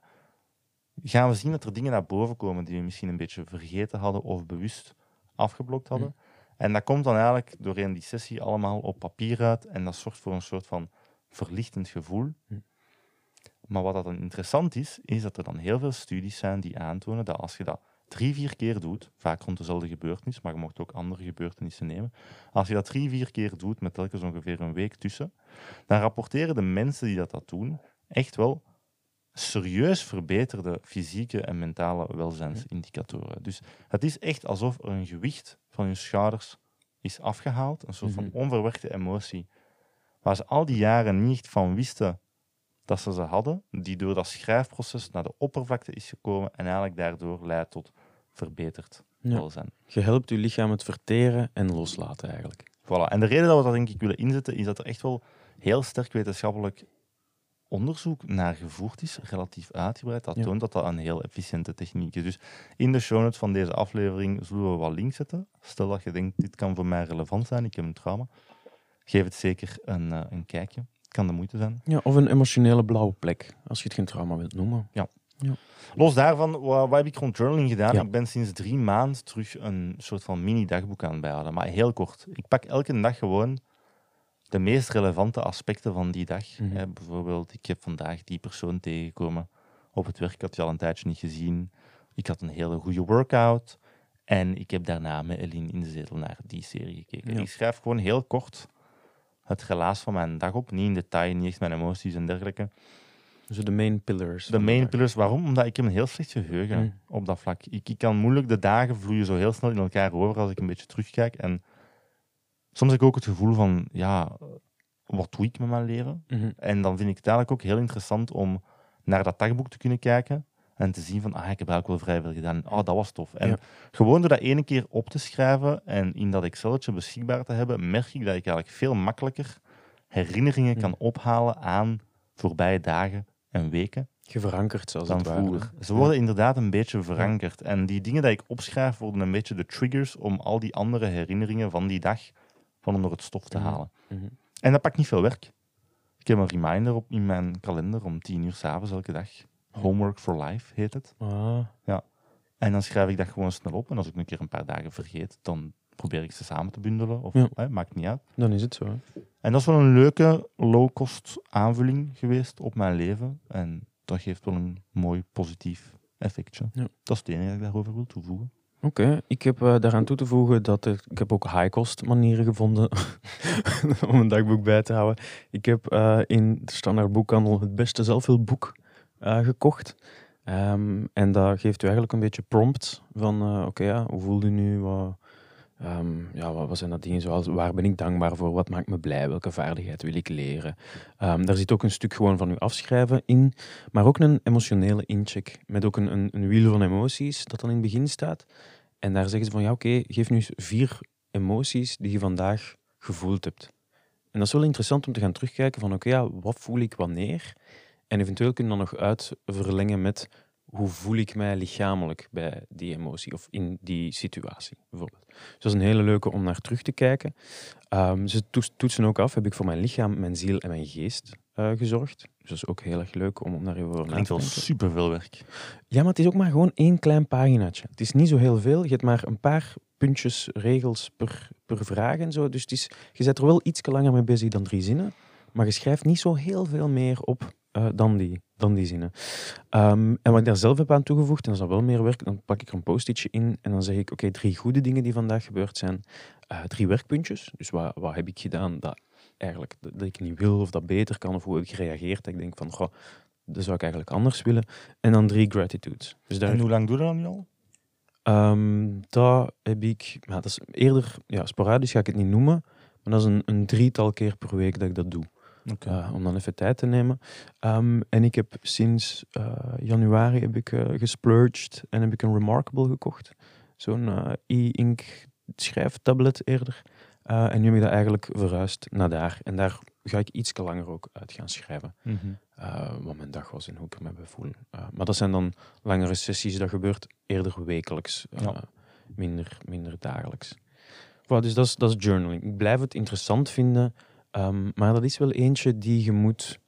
gaan we zien dat er dingen naar boven komen die we misschien een beetje vergeten hadden of bewust afgeblokt hadden. En dat komt dan eigenlijk doorheen die sessie allemaal op papier uit. En dat zorgt voor een soort van verlichtend gevoel. Hm. Maar wat dat dan interessant is, is dat er dan heel veel studies zijn die aantonen dat als je dat drie, vier keer doet, vaak rond dezelfde gebeurtenis, maar je mocht ook andere gebeurtenissen nemen, als je dat drie, vier keer doet met telkens ongeveer een week tussen, dan rapporteren de mensen die dat, dat doen echt wel serieus verbeterde fysieke en mentale welzijnsindicatoren. Dus het is echt alsof er een gewicht van hun schouders is afgehaald, een soort van Mhm. onverwerkte emotie, waar ze al die jaren niet van wisten dat ze ze hadden, die door dat schrijfproces naar de oppervlakte is gekomen en eigenlijk daardoor leidt tot verbeterd Ja. welzijn. Je helpt je lichaam het verteren en loslaten eigenlijk. Voilà. En de reden dat we dat denk ik willen inzetten, is dat er echt wel heel sterk wetenschappelijk onderzoek naar gevoerd is, relatief uitgebreid. Dat Ja. toont dat dat een heel efficiënte techniek is. Dus in de show notes van deze aflevering zullen we wat links zetten. Stel dat je denkt, dit kan voor mij relevant zijn, ik heb een trauma. Geef het zeker een, eh, een kijkje. Het kan de moeite zijn. Ja, of een emotionele blauwe plek, als je het geen trauma wilt noemen. Los daarvan, wat, wat heb ik rond journaling gedaan? Ja. Ik ben sinds drie maanden terug een soort van mini-dagboek aan het bijhouden. Maar heel kort. Ik pak elke dag gewoon de meest relevante aspecten van die dag. Mhm. Hè, bijvoorbeeld, ik heb vandaag die persoon tegengekomen op het werk. Ik had je al een tijdje niet gezien. Ik had een hele goede workout. En ik heb daarna met Eline in de zetel naar die serie gekeken. Ja. Ik schrijf gewoon heel kort het relaas van mijn dag op. Niet in detail, niet echt mijn emoties en dergelijke. Dus de main pillars. De main pillars, waarom? Omdat ik heb een heel slecht geheugen Mm. op dat vlak. Ik, ik kan moeilijk, de dagen vloeien zo heel snel in elkaar over als ik een beetje terugkijk. En soms heb ik ook het gevoel van, ja, wat doe ik met mijn leven? Mhm. En dan vind ik het eigenlijk ook heel interessant om naar dat dagboek te kunnen kijken en te zien van, ah, ik heb eigenlijk wel vrij veel gedaan. Oh, dat was tof. En Ja. gewoon door dat ene keer op te schrijven en in dat Exceltje beschikbaar te hebben, merk ik dat ik eigenlijk veel makkelijker herinneringen kan ophalen aan voorbije dagen en weken Je verankert zoals dan het. Ze worden inderdaad een beetje verankerd. En die dingen die ik opschrijf worden een beetje de triggers om al die andere herinneringen van die dag van onder het stof te Mhm. halen. Mhm. En dat pakt niet veel werk. Ik heb een reminder op in mijn kalender om tien uur s'avonds elke dag. Homework for life heet het. Ah, En dan schrijf ik dat gewoon snel op. En als ik een keer een paar dagen vergeet, dan probeer ik ze samen te bundelen. Of, Ja. hè, maakt niet uit. dan is het zo. hè. En dat is wel een leuke low-cost aanvulling geweest op mijn leven. En dat geeft wel een mooi positief effectje. Ja. Dat is het enige dat ik daarover wil toevoegen. Oké, ik heb eh, daaraan toe te voegen dat er, ik heb ook high-cost manieren gevonden (laughs) om een dagboek bij te houden. Ik heb eh, in de standaard boekhandel het beste zelfhulpboek eh, gekocht. Ehm, en dat geeft u eigenlijk een beetje prompt van, oké, ja, hoe voel je nu? Wat, ehm, ja, wat, zijn dat dingen zoals, waar ben ik dankbaar voor? Wat maakt me blij? Welke vaardigheid wil ik leren? Ehm, daar zit ook een stuk gewoon van uw afschrijven in, maar ook een emotionele incheck met ook een, een, een wiel van emoties dat dan in het begin staat. En daar zeggen ze van, ja oké, geef nu vier emoties die je vandaag gevoeld hebt. En dat is wel interessant om te gaan terugkijken van, oké, ja, wat voel ik wanneer? En eventueel kun je dan nog uitverlengen met, hoe voel ik mij lichamelijk bij die emotie of in die situatie, bijvoorbeeld. Dus dat is een hele leuke om naar terug te kijken. Ehm, ze toets- toetsen ook af, heb ik voor mijn lichaam, mijn ziel en mijn geest eh, gezorgd. Dus dat is ook heel erg leuk om, om daar even over na Klinkt te wel denken. superveel werk. Ja, maar het is ook maar gewoon één klein paginaatje. Het is niet zo heel veel. Je hebt maar een paar puntjes, regels per, per vraag en zo. Dus het is, je zet er wel iets langer mee bezig dan drie zinnen. Maar je schrijft niet zo heel veel meer op eh, dan, die, dan die zinnen. Ehm, en wat ik daar zelf heb aan toegevoegd, en dat is dan wel meer werk, dan pak ik er een post-itje in en dan zeg ik, oké, drie goede dingen die vandaag gebeurd zijn. Eh, drie werkpuntjes. Dus wat, wat heb ik gedaan dat eigenlijk dat, dat ik niet wil of dat beter kan, of hoe heb ik gereageerd. Dat ik denk van, goh, dat zou ik eigenlijk anders willen. En dan drie gratitudes. Dus daar, En hoe lang doe je dat nu al? Ehm, dat heb ik, ja, dat is eerder, ja, sporadisch ga ik het niet noemen, maar dat is een, een drietal keer per week dat ik dat doe. Eh, om dan even tijd te nemen. Ehm, en ik heb sinds eh, januari heb ik eh, gesplurged en heb ik een Remarkable gekocht. Zo'n e-ink schrijftablet eerder. En nu heb ik dat eigenlijk verhuisd naar daar. En daar ga ik iets langer ook uit gaan schrijven. Mhm. wat mijn dag was en hoe ik me bij voel. Eh, maar dat zijn dan langere sessies. Dat gebeurt eerder wekelijks. Ja. minder, minder dagelijks. Voilà, dus dat is, dat is journaling. Ik blijf het interessant vinden. Ehm, maar dat is wel eentje die je moet...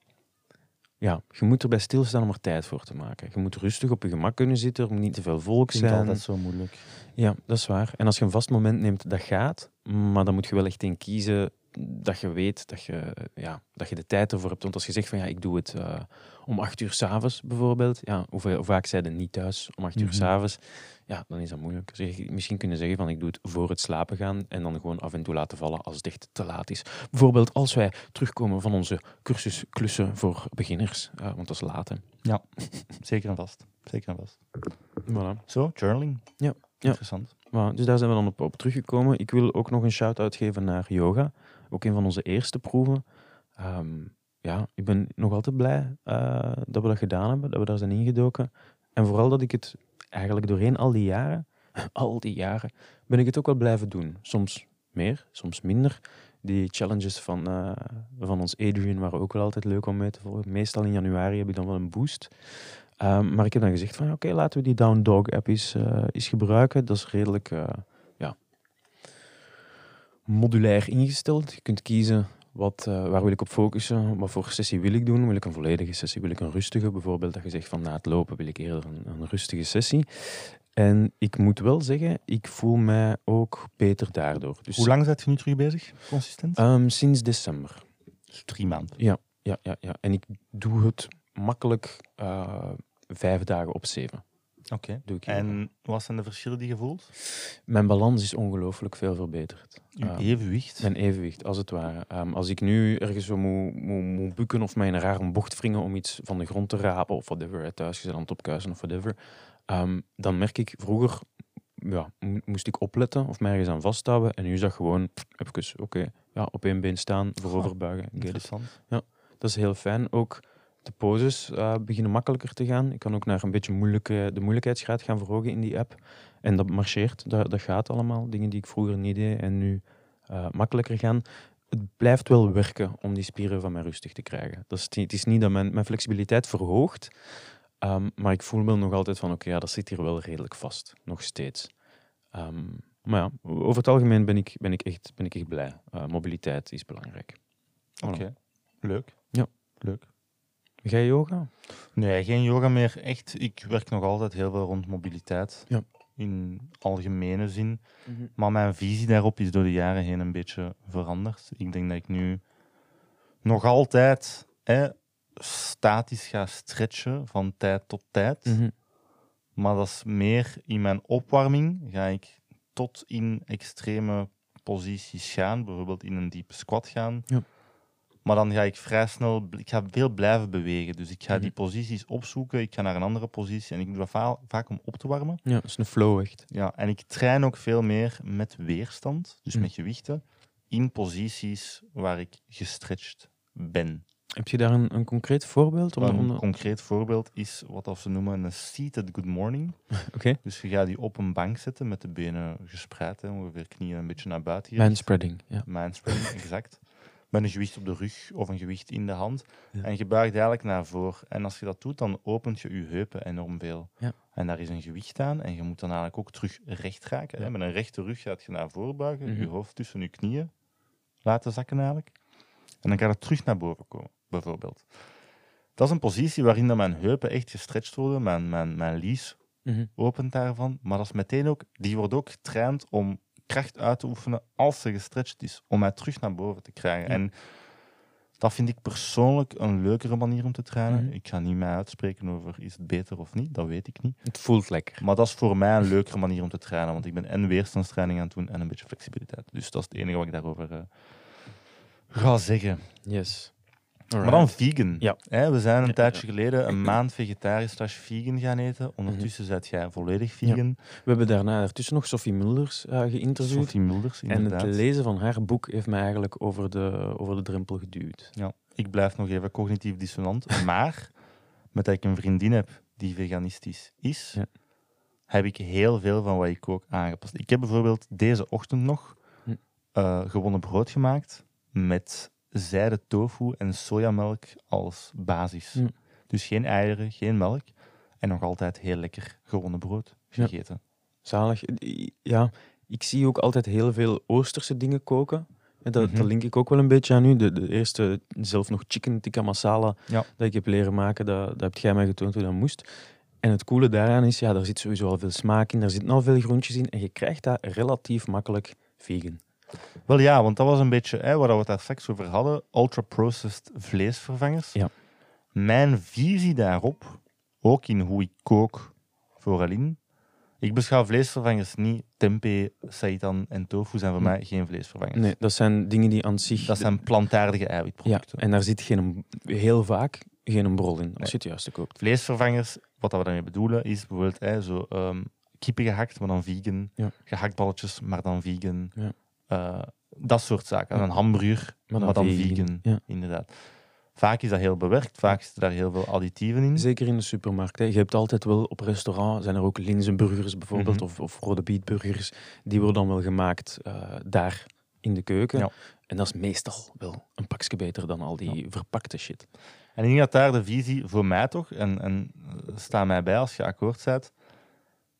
Ja, je moet erbij stilstaan om er tijd voor te maken. Je moet rustig op je gemak kunnen zitten. Er moet niet te veel volk zijn. altijd zo moeilijk. Ja, dat is waar. En als je een vast moment neemt, dat gaat. Maar dan moet je wel echt in kiezen dat je weet dat je, ja, dat je de tijd ervoor hebt. Want als je zegt van ja, ik doe het eh, om acht uur s'avonds bijvoorbeeld. Ja, hoe vaak zijn niet thuis om acht uur Mhm. s'avonds? Ja, dan is dat moeilijk. Zeg, misschien kunnen zeggen van ik doe het voor het slapen gaan. En dan gewoon af en toe laten vallen als het echt te laat is. Bijvoorbeeld als wij terugkomen van onze cursus klussen voor beginners. eh, want dat is laat. hè. (laughs) Zeker en vast. Zeker en vast. Voilà. Zo, journaling. Ja. Interessant. Maar, dus daar zijn we dan op, op teruggekomen. Ik wil ook nog een shout-out geven naar yoga. Ook een van onze eerste proeven. Ehm, ja, ik ben nog altijd blij eh, dat we dat gedaan hebben, dat we daar zijn ingedoken. En vooral dat ik het eigenlijk doorheen al die jaren, (laughs) al die jaren, ben ik het ook wel blijven doen. Soms meer, soms minder. Die challenges van, eh, van ons Adrian waren ook wel altijd leuk om mee te volgen. Meestal in januari heb ik dan wel een boost. Ehm, maar ik heb dan gezegd van, oké, laten we die Down Dog app eens, eh, eens gebruiken. Dat is redelijk modulair ingesteld. Je kunt kiezen wat, eh, waar wil ik op focussen, wat voor sessie wil ik doen. Wil ik een volledige sessie, wil ik een rustige? Bijvoorbeeld dat je zegt van na het lopen wil ik eerder een, een rustige sessie. En ik moet wel zeggen, ik voel mij ook beter daardoor. Dus, Hoe lang zit je nu terug bezig? Consistent? Ehm, sinds december. Dus drie maanden. Ja, ja, ja. En ik doe het makkelijk eh, vijf dagen op zeven. Oké. Doe ik yoga. En wat zijn de verschillen die je voelt? Mijn balans is ongelooflijk veel verbeterd. Je Ah. evenwicht. Mijn evenwicht, als het ware. Ehm, als ik nu ergens zo moet, moet, moet bukken of mij in een rare bocht wringen om iets van de grond te rapen of whatever, thuis gezet aan het opkuisen of whatever, ehm, dan merk ik vroeger, ja, mo- moest ik opletten of mij ergens aan vasthouden. En nu is dat gewoon, even, oké, ja, op één been staan, voorover buigen. Interessant. Dat is heel fijn. Ook de poses eh, beginnen makkelijker te gaan. Ik kan ook naar een beetje moeilijke, de moeilijkheidsgraad gaan verhogen in die app. En dat marcheert, dat, dat gaat allemaal. Dingen die ik vroeger niet deed en nu eh, makkelijker gaan. Het blijft wel werken om die spieren van mij rustig te krijgen. Dat is, het is niet dat mijn, mijn flexibiliteit verhoogt, ehm, maar ik voel wel nog altijd van oké, ja, dat zit hier wel redelijk vast, nog steeds. Ehm, maar ja, over het algemeen ben ik, ben ik, echt, ben ik echt blij. Eh, mobiliteit is belangrijk. Oké. Leuk. Ja. Leuk. Ga je yoga? Nee, geen yoga meer. Echt, ik werk nog altijd heel veel rond mobiliteit. Ja. In algemene zin. Maar mijn visie daarop is door de jaren heen een beetje veranderd. Ik denk dat ik nu nog altijd hè, statisch ga stretchen van tijd tot tijd. Mhm. Maar dat is meer in mijn opwarming ga ik tot in extreme posities gaan. Bijvoorbeeld in een diepe squat gaan. Ja. Maar dan ga ik vrij snel, ik ga veel blijven bewegen. Dus ik ga die Mhm. posities opzoeken. Ik ga naar een andere positie en ik doe dat va- vaak om op te warmen. Ja, dat is een flow echt. Ja, en ik train ook veel meer met weerstand, dus Mm. met gewichten, in posities waar ik gestretched ben. Heb je daar een, een concreet voorbeeld? Om, een concreet voorbeeld is wat als ze noemen een seated good morning. (laughs) Oké. Dus je gaat die op een bank zetten met de benen gespreid, hè, ongeveer knieën een beetje naar buiten. hier. Manspreading, ja. Manspreading, (laughs) exact. Met een gewicht op de rug of een gewicht in de hand. Ja. En je buigt eigenlijk naar voren. En als je dat doet, dan opent je je heupen enorm veel. Ja. En daar is een gewicht aan. En je moet dan eigenlijk ook terug recht raken. Hè. Met een rechte rug gaat je naar voren buigen. Mhm. Je hoofd tussen je knieën laten zakken eigenlijk. En dan gaat het terug naar boven komen, bijvoorbeeld. Dat is een positie waarin dan mijn heupen echt gestretched worden. Mijn, mijn, mijn lies Mhm. opent daarvan. Maar dat is meteen ook, die wordt ook getraind om kracht uit te oefenen als ze gestretched is, om mij terug naar boven te krijgen. Ja. En dat vind ik persoonlijk een leukere manier om te trainen. Mhm. Ik ga niet mij uitspreken over is het beter of niet, dat weet ik niet. Het voelt lekker. Maar dat is voor mij een leukere manier om te trainen, want ik ben en weerstandstraining aan het doen en een beetje flexibiliteit. Dus dat is het enige wat ik daarover eh, ga zeggen. Yes. Maar dan vegan. Ja. Hè, we zijn een tijdje geleden een maand vegetarisch slash vegan gaan eten. Ondertussen zit jij volledig vegan. We hebben daarna ertussen nog Sophie Mulders eh, geïnterviewd. Sophie Mulders, en inderdaad. het lezen van haar boek heeft mij eigenlijk over de, over de drempel geduwd. Ja, ik blijf nog even cognitief dissonant. (laughs) maar met dat ik een vriendin heb die veganistisch is, Ja. heb ik heel veel van wat ik kook aangepast. Ik heb bijvoorbeeld deze ochtend nog Hm. eh, gewonnen brood gemaakt met zijde tofu en sojamelk als basis. Dus geen eieren, geen melk. En nog altijd heel lekker gewonnen brood Ja. gegeten. Zalig. Ja, ik zie ook altijd heel veel Oosterse dingen koken. En dat, Mhm. dat link ik ook wel een beetje aan u. De, de eerste, zelf nog chicken tikka masala Ja. dat ik heb leren maken, dat, dat hebt jij mij getoond hoe dat moest. En het coole daaraan is, ja, daar zit sowieso al veel smaak in, daar zitten al veel groentjes in en je krijgt dat relatief makkelijk vegan. Wel ja, want dat was een beetje hè, waar we het daar straks over hadden. Ultra-processed vleesvervangers. Ja. Mijn visie daarop, ook in hoe ik kook voor Aline. Ik beschouw vleesvervangers niet. Tempeh, seitan en tofu zijn voor mij geen vleesvervangers. Nee, dat zijn dingen die aan zich... Dat zijn plantaardige ja, eiwitproducten. en daar zit geen, heel vaak geen brol in, als Nee. je het juiste koopt. Vleesvervangers, wat we daarmee bedoelen, is bijvoorbeeld hè, zo, ehm, kippen gehakt, maar dan vegan. Ja. Gehaktballetjes, maar dan vegan. Ja. Eh, dat soort zaken. Een hamburger, Maar maar dan vegan, vegan. ja. Inderdaad. Vaak is dat heel bewerkt, vaak zitten daar heel veel additieven in. Zeker in de supermarkt. Hè. Je hebt altijd wel op restaurant zijn er ook linzenburgers bijvoorbeeld, Mhm. of, of rode bietburgers. Die worden dan wel gemaakt eh, daar in de keuken. Ja. En dat is meestal wel een pakje beter dan al die verpakte shit. En ik denk dat daar de visie voor mij toch, en, en sta mij bij als je akkoord bent,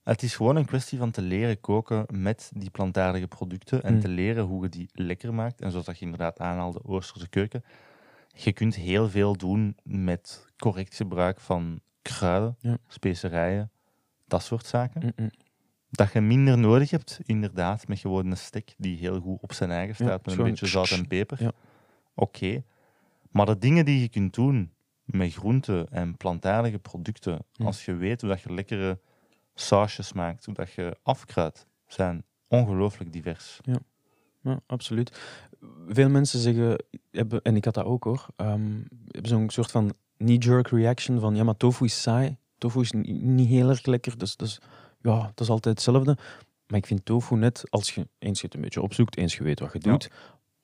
het is gewoon een kwestie van te leren koken met die plantaardige producten en Mm. te leren hoe je die lekker maakt. En zoals dat je inderdaad aanhaalde, Oosterse keuken. Je kunt heel veel doen met correct gebruik van kruiden, Ja. specerijen, dat soort zaken. Dat je minder nodig hebt, inderdaad, met gewoon een stek die heel goed op zijn eigen staat, Ja, met een beetje zout en peper. Ja. Oké. Maar de dingen die je kunt doen met groenten en plantaardige producten, Hm. als je weet hoe dat je lekkere sausjes maakt, hoe dat je afkruidt, zijn ongelooflijk divers. Ja, absoluut. Veel mensen zeggen, hebben, en ik had dat ook hoor, ehm, hebben zo'n soort van knee-jerk reaction van ja, maar tofu is saai. Tofu is ni- niet heel erg lekker, dus, dus ja, dat is altijd hetzelfde. Maar ik vind tofu net, als je eens je het een beetje opzoekt, eens je weet wat je Ja. doet,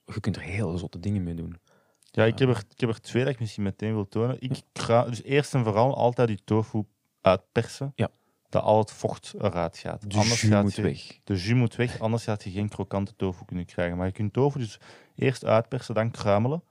je kunt er heel zotte dingen mee doen. Ja, ik heb, er, ik heb er twee dat ik misschien meteen wil tonen. Ik krui- dus eerst en vooral altijd die tofu uitpersen, Ja. Dat al het vocht eruit gaat. De Anders jus gaat moet je- weg. De jus moet weg, anders gaat je geen krokante tofu kunnen krijgen. Maar je kunt tofu dus eerst uitpersen, dan kruimelen.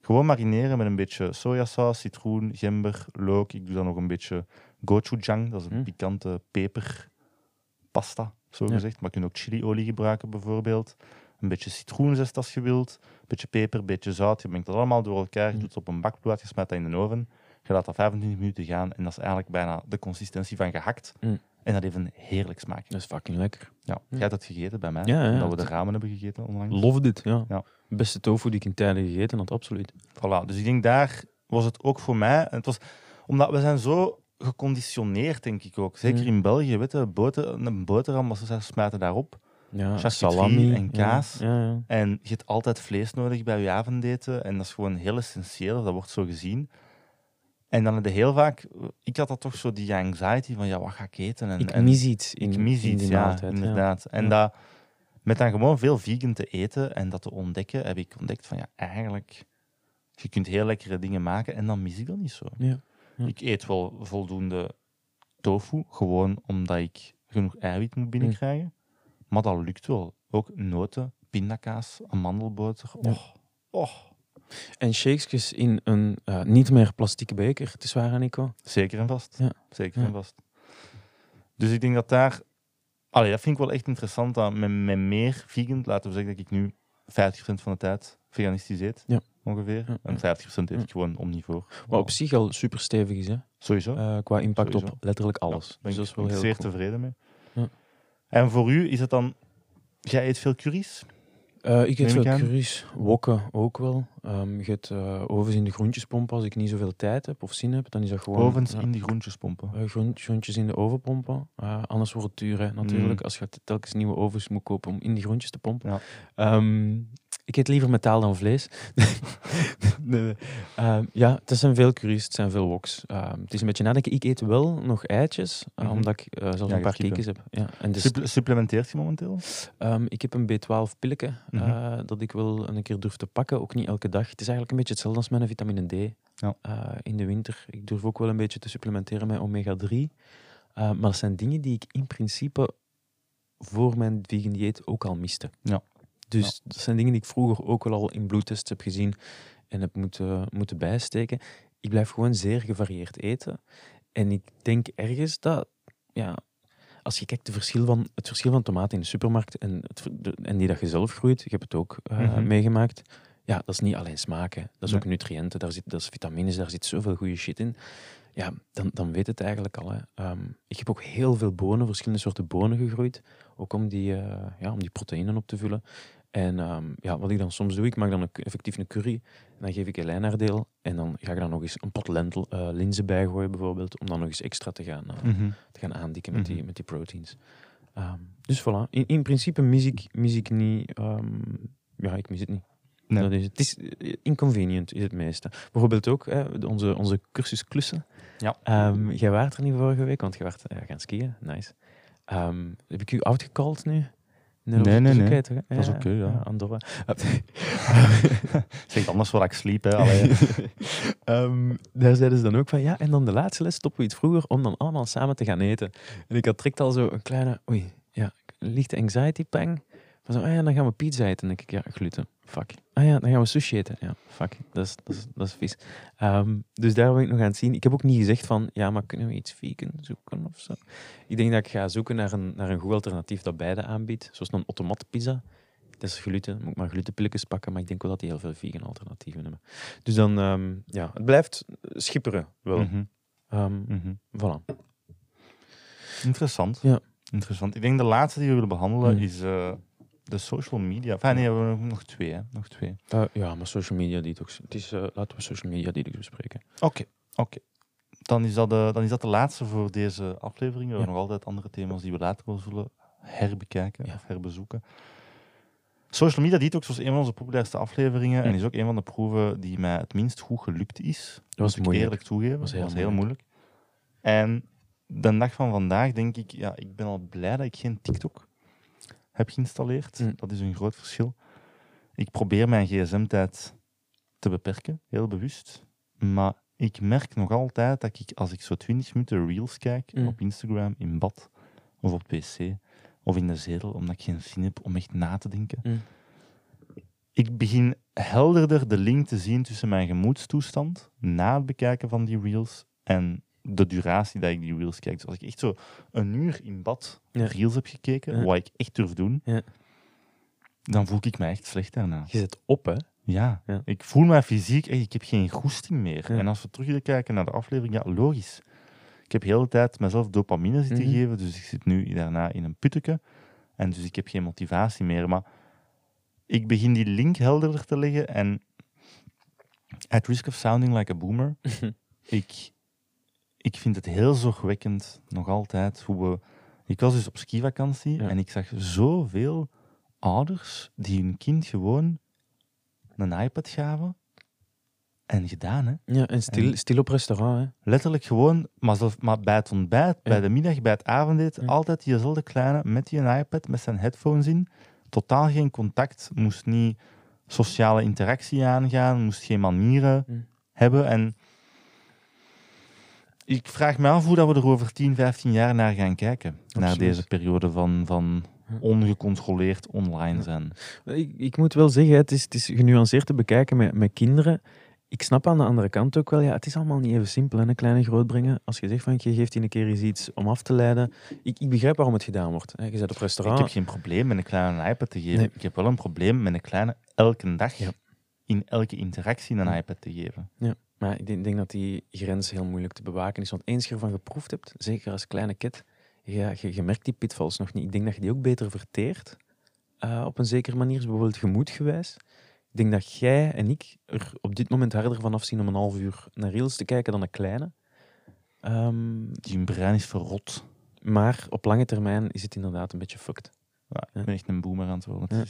Gewoon marineren met een beetje sojasaus, citroen, gember, look. Ik doe dan nog een beetje gochujang, dat is een Mm. pikante peperpasta, zo Ja. gezegd. Maar je kunt ook chiliolie gebruiken bijvoorbeeld. Een beetje citroenzest als je wilt. Een beetje peper, een beetje zout. Je mengt dat allemaal door elkaar. Je Mm. doet het op een bakplaat, je smijt dat in de oven. Je laat dat 25 minuten gaan en dat is eigenlijk bijna de consistentie van gehakt. Mm. En dat heeft een heerlijk smaakje. Dat is fucking lekker. Ja, Ja. jij hebt dat gegeten bij mij. Ja, ja, dat we de ramen hebben gegeten onlangs. Love dit, ja. Ja. Beste tofu die ik in tijden gegeten had, absoluut. Voilà. Dus ik denk daar was het ook voor mij. En het was, omdat we zijn zo geconditioneerd, denk ik ook. Zeker Mm. in België, weet je, boter, een boterham, als ze smijten daarop. Ja, salami en kaas. Ja, ja, ja. En je hebt altijd vlees nodig bij je avondeten. En dat is gewoon heel essentieel, dat wordt zo gezien. En dan heb je heel vaak, ik had dat toch zo die anxiety van, ja, wat ga ik eten? En, Ik en, mis iets in, ik mis iets, ja, maaltijd. ja. inderdaad. En Ja. dat, met dan gewoon veel vegan te eten en dat te ontdekken, heb ik ontdekt van ja, eigenlijk Je kunt heel lekkere dingen maken en dan mis ik dat niet zo. Ja. Ik eet wel voldoende tofu, gewoon omdat ik genoeg eiwit moet binnenkrijgen. Maar dat lukt wel. Ook noten, pindakaas, amandelboter. Och, och. En shakesjes in een eh, niet meer plastieke beker, het is waar, Nico. Zeker en vast. Ja. Zeker Ja. en vast. Dus ik denk dat daar... Allee, dat vind ik wel echt interessant. Dat met, met meer vegan, laten we zeggen dat ik nu 50% van de tijd veganistisch eet. Ja. Ongeveer. Ja, En 50% eet Ja. ik gewoon omnivoor. Wat op zich al super stevig is, hè? Sowieso. Eh, qua impact Sowieso. op letterlijk Ja, alles. ben dus ik, dat is wel ben ik heel zeer cool. tevreden mee. Ja. En voor u is het dan... Jij eet veel curry's? Eh, ik eet aan. curry's, wokken ook wel. Ehm je hebt eh, ovens in de groentjespomp als ik niet zoveel tijd heb of zin heb. Dan is dat gewoon Ovens ja, in die groentjes pompen. eh, groen- groentjes in de oven pompen. Anders wordt het duur, hè, natuurlijk. Mm. Als je telkens nieuwe ovens moet kopen om in die groentjes te pompen. Ja. Ehm, ik eet liever metaal dan vlees. (laughs) nee, nee. Ehm, ja, het zijn veel curry's, het zijn veel woks. Ehm, het is een beetje nadenken. Ik eet wel nog eitjes, eh, Mhm. omdat ik eh, zelfs Ja, een paar kekens heb. Ja, en dus, Supple- supplementeert je momenteel? Ehm, ik heb een B12 pilletje Mhm. eh, dat ik wel een keer durf te pakken. Ook niet elke dag. Het is eigenlijk een beetje hetzelfde als mijn vitamine D Ja. in de winter. Ik durf ook wel een beetje te supplementeren met omega-3. Eh, maar dat zijn dingen die ik in principe voor mijn vegan dieet ook al miste. Ja. Dus dat zijn dingen die ik vroeger ook wel al in bloedtests heb gezien en heb moeten, moeten bijsteken. Ik blijf gewoon zeer gevarieerd eten. En ik denk ergens dat, ja, als je kijkt de verschil van, het verschil van tomaten in de supermarkt en, het, de- en die dat je zelf groeit, ik heb het ook eh, Mhm. meegemaakt. Ja, dat is niet alleen smaken. Dat is Nee. ook nutriënten, daar zit, dat is vitamines, daar zit zoveel goede shit in. Ja, dan, dan weet het eigenlijk al. Hè. Ehm, ik heb ook heel veel bonen, verschillende soorten bonen gegroeid. Ook om die, eh, ja, om die proteïnen op te vullen. En ehm, ja, wat ik dan soms doe, ik maak dan een, effectief een curry. En dan geef ik een lijnaardeel. En dan ga ik daar nog eens een pot lentel, eh, linzen bij gooien, bijvoorbeeld. Om dan nog eens extra te gaan, eh, Mhm. te gaan aandikken met, die, Mhm. met die proteins. Ehm, dus voilà. In, in principe mis ik, mis ik niet... ehm, ja, ik mis het niet. Nee. Dat is, het is eh, inconvenient, is het meeste. Bijvoorbeeld ook hè, onze, onze cursus klussen. Ja. Jij waart er niet vorige week, want je was gaan skiën. Nice. Heb ik u outgecalled nu? Nee, nee, nee. Dat is oké, ja. Andorra. (laughs) (laughs) Zeg anders waar ik sliep. Hè. (laughs) Ehm, daar zeiden ze dan ook van, ja, en dan de laatste les stoppen we iets vroeger om dan allemaal samen te gaan eten. En ik had direct al zo een kleine, oei, ja, lichte anxiety pang. Zo, ah ja, dan gaan we pizza eten. En denk ik, ja, gluten, fuck. Ah ja, dan gaan we sushi eten. Ja, fuck, dat is, dat is, dat is vies. Ehm, dus daar ben ik nog aan het zien. Ik heb ook niet gezegd van, ja, maar kunnen we iets vegan zoeken of zo? Ik denk dat ik ga zoeken naar een, naar een goed alternatief dat beide aanbiedt. Zoals een automatpizza. Dat is gluten, moet ik maar glutenpilletjes pakken, maar ik denk wel dat die heel veel vegan alternatieven hebben. Dus dan, ehm, ja, het blijft schipperen wel. Mhm. Mhm. voilà. Interessant. Ja. Interessant. Ik denk de laatste die we willen behandelen Mm. is eh, de social media. Enfin, nee, we hebben nog twee. Hè. Nog twee. Eh, ja, maar social media detox. Het is, eh, laten we social media detox bespreken. Oké, oké. Dan, is dat de- dan is dat de laatste voor deze aflevering. We hebben nog altijd andere thema's die we later wel zullen herbekijken of herbezoeken. Social Media Detox was een van onze populairste afleveringen Ja. en is ook een van de proeven die mij het minst goed gelukt is. Dat was Moet ik moeilijk. eerlijk toegeven. was Dat heel was heel moeilijk. En de dag van vandaag denk ik, ja, ik ben al blij dat ik geen TikTok heb geïnstalleerd. Mm. Dat is een groot verschil. Ik probeer mijn gsm-tijd te beperken, heel bewust. Maar ik merk nog altijd dat ik, als ik zo 20 minuten reels kijk Mm. op Instagram, in bad of op pc of in de zetel, omdat ik geen zin heb om echt na te denken, Mm. ik begin helderder de link te zien tussen mijn gemoedstoestand na het bekijken van die reels en de duratie dat ik die reels kijk. Dus als ik echt zo een uur in bad Ja. reels heb gekeken, wat ik echt durf doen, Ja. dan voel ik me echt slecht daarna. Je zit op, hè? Ja, Ja. ik voel me fysiek, echt, ik heb geen goesting meer. Ja. En als we terugkijken naar de aflevering, ja, logisch. Ik heb de hele tijd mezelf dopamine zitten Mhm. geven, dus ik zit nu daarna in een putteke. En dus ik heb geen motivatie meer. Maar ik begin die link helderder te leggen en at risk of sounding like a boomer, (laughs) ik, ik vind het heel zorgwekkend, nog altijd, hoe we... Ik was dus op skivakantie Ja. en ik zag zoveel ouders die hun kind gewoon een iPad gaven en gedaan, hè. Ja, en stil, En- stil op restaurant, hè? Letterlijk gewoon, maar, zelf, maar bij het ontbijt, bij de middag, bij het avondeten, Ja. altijd diezelfde kleine met die iPad, met zijn headphones in. Totaal geen contact, moest niet sociale interactie aangaan, moest geen manieren hebben. En ik vraag me af hoe dat we er over 10, 15 jaar naar gaan kijken. Naar deze periode van, van Ja. ongecontroleerd online zijn. Ik, ik moet wel zeggen, het is, het is genuanceerd te bekijken met, met kinderen. Ik snap aan de andere kant ook wel, ja, het is allemaal niet even simpel, hè, een kleine grootbrengen. Als je zegt van, je geeft die een keer eens iets om af te leiden. Ik, ik begrijp waarom het gedaan wordt. Hè. Je zit op Ik restaurant. heb geen probleem met een kleine iPad te geven. Nee. Ik heb wel een probleem met een kleine elke dag Ja. in elke interactie een Ja. iPad te geven. Maar ik denk, denk dat die grens heel moeilijk te bewaken is. Want eens je ervan geproefd hebt, zeker als kleine kid, ja, je, je merkt die pitfalls nog niet. Ik denk dat je die ook beter verteert. eh, op een zekere manier, dus bijvoorbeeld gemoedgewijs. Ik denk dat jij en ik er op dit moment harder van afzien om een half uur naar Reels te kijken dan een kleine. Ehm, Die brein is verrot. maar op lange termijn is het inderdaad een beetje fucked. Ja, ik ben echt een boomer aan het worden. Ja.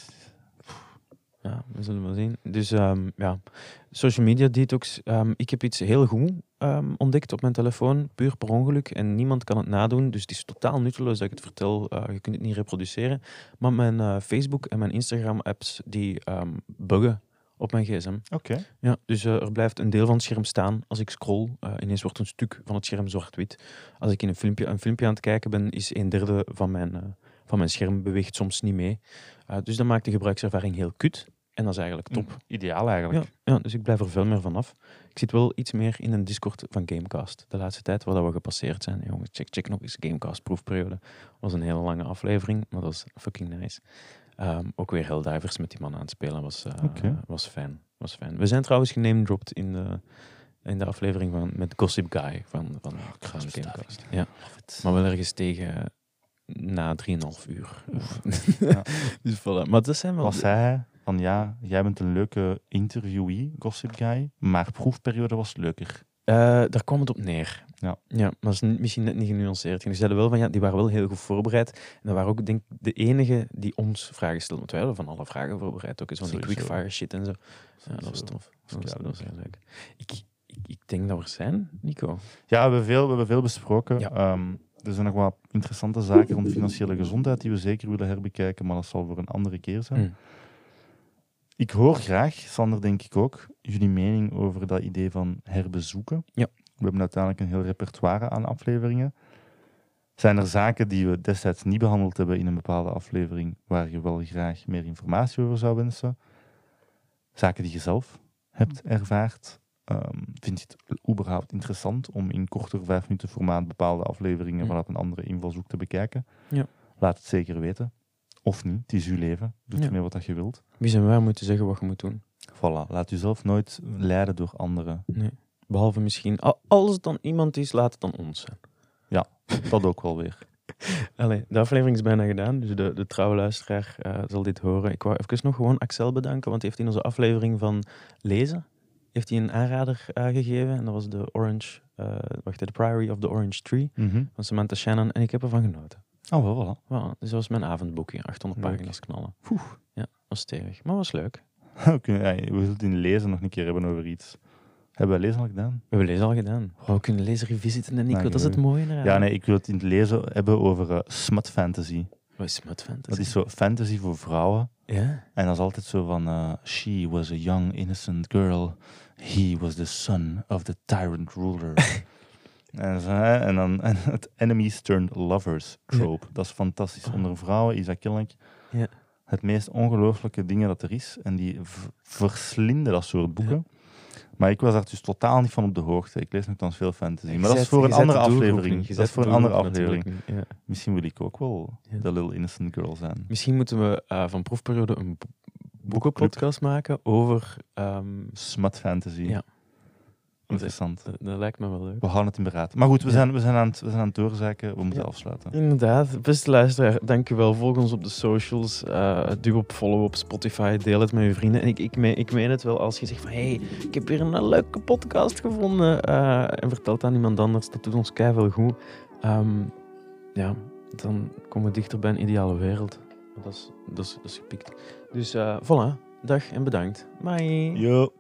Ja, we zullen wel zien. Dus ehm, ja, social media detox. ehm, ik heb iets heel goed ehm, ontdekt op mijn telefoon, puur per ongeluk. En niemand kan het nadoen, dus het is totaal nutteloos dat ik het vertel. Eh, je kunt het niet reproduceren. Maar mijn eh, Facebook en mijn Instagram-apps, die buggen op mijn gsm. Oké. Ja, dus eh, er blijft een deel van het scherm staan als ik scroll. ineens wordt een stuk van het scherm zwart-wit. Als ik in een filmpje, een filmpje aan het kijken ben, is een derde van mijn, van mijn scherm beweegt soms niet mee. Eh, dus dat maakt de gebruikservaring heel kut. En dat is eigenlijk top. Ideaal eigenlijk. Ja, ja, dus ik blijf er veel meer vanaf. Ik zit wel iets meer in een Discord van Gamecast. De laatste tijd waar dat we gepasseerd zijn. Jongens, check, check nog eens Gamecast proefperiode. was een hele lange aflevering, maar dat was fucking nice. Ehm, ook weer heel divers met die man aan het spelen. Was, eh, was fijn. Was fijn. We zijn trouwens genamedropt in de, in de aflevering van, met Gossip Guy van, van, van kruisbestuiving. Gamecast. Ja, maar wel ergens tegen na 3,5 uur. Ja. (laughs) dus voilà. Maar dat zijn wel... Was zij van ja, jij bent een leuke interviewee, gossip guy, maar proefperiode was leuker. Eh, daar kwam het op neer. Ja. ja maar dat is misschien net niet genuanceerd. Die zeiden wel van ja, die waren wel heel goed voorbereid. En dat waren ook denk ik de enige die ons vragen stelden. Want wij hadden van alle vragen voorbereid. Ook van die quickfire shit en zo. Ja, dat was tof. Dat was, Ja, dat was heel leuk. Ik, ik, ik denk dat we er zijn, Nico. Ja, we hebben veel, we hebben veel besproken. Ja. Ehm, er zijn nog wat interessante zaken rond financiële gezondheid die we zeker willen herbekijken, maar dat zal voor een andere keer zijn. Mm. Ik hoor graag, Sander denk ik ook, jullie mening over dat idee van herbezoeken. Ja. We hebben uiteindelijk een heel repertoire aan afleveringen. Zijn er zaken die we destijds niet behandeld hebben in een bepaalde aflevering, waar je wel graag meer informatie over zou wensen? Zaken die je zelf hebt ervaard? Ehm, vind je het überhaupt interessant om in korter vijf minuten formaat bepaalde afleveringen Mm. vanuit een andere invalshoek te bekijken? Ja. Laat het zeker weten. Of niet, het is uw leven. Doe Ja. ermee wat dat je wilt. Wie zijn wij om te zeggen wat je moet doen? Voilà, laat jezelf nooit leiden door anderen. Nee. Behalve misschien, al- als het dan iemand is, laat het dan ons zijn. Dat ook wel weer. (laughs) Allee, de aflevering is bijna gedaan, dus de, de trouwe luisteraar eh, zal dit horen. Ik wou even nog gewoon Axel bedanken, want hij heeft in onze aflevering van Lezen heeft hij een aanrader eh, gegeven. En dat was de Orange, eh wacht, de Priory of the Orange Tree van Samantha Shannon. En ik heb ervan genoten. Oh, wel. Wow, dus dat was mijn avondboekje, 800 Leuk. pagina's knallen. Oeh. Ja, was stevig, maar was leuk. (laughs) We kunnen- ja, we zullen het in lezen nog een keer hebben over iets. Hebben we lezen al gedaan? We hebben lezen al gedaan. Oh, we kunnen lezen revisiten en Nico, dat is het mooie eraan. Ja, nee, ik wil het in het lezen hebben over eh, smut fantasy. Wat is smut fantasy? Dat is zo fantasy voor vrouwen. Ja? En dat is altijd zo van... eh, She was a young, innocent girl. He was the son of the tyrant ruler. (laughs) en, zo, hè, en dan (laughs) en het enemies turned lovers trope. Dat is fantastisch. Onder vrouwen is dat kennelijk Ja. het meest ongelooflijke dingen dat er is. En die verslinden dat soort boeken. Maar ik was daar dus totaal niet van op de hoogte. Ik lees nogthans veel fantasy. Maar dat is voor een andere aflevering. Dat is voor een andere aflevering. Misschien wil ik ook wel de Little Innocent Girl zijn. Misschien moeten we eh, van proefperiode een bo- boekenpodcast maken over... ehm, Smut fantasy. Ja. Interessant. dat, dat lijkt me wel leuk. We houden het in beraad. Maar goed, we Ja. zijn, we zijn, aan, het, we zijn aan het doorzaken. We moeten Ja. afsluiten. Inderdaad, beste luisteraar, dank u wel. Volg ons op de socials. eh duw op follow op Spotify. Deel het met je vrienden. En ik, ik, meen, ik meen het wel als je zegt van... hey, ik heb weer een leuke podcast gevonden. eh, en vertelt aan iemand anders. Dat doet ons keihard goed. Ehm, ja, dan komen we dichter bij een ideale wereld. Dat is, dat is, dat is gepikt. Dus eh voilà. Dag en bedankt. Bye. Yo.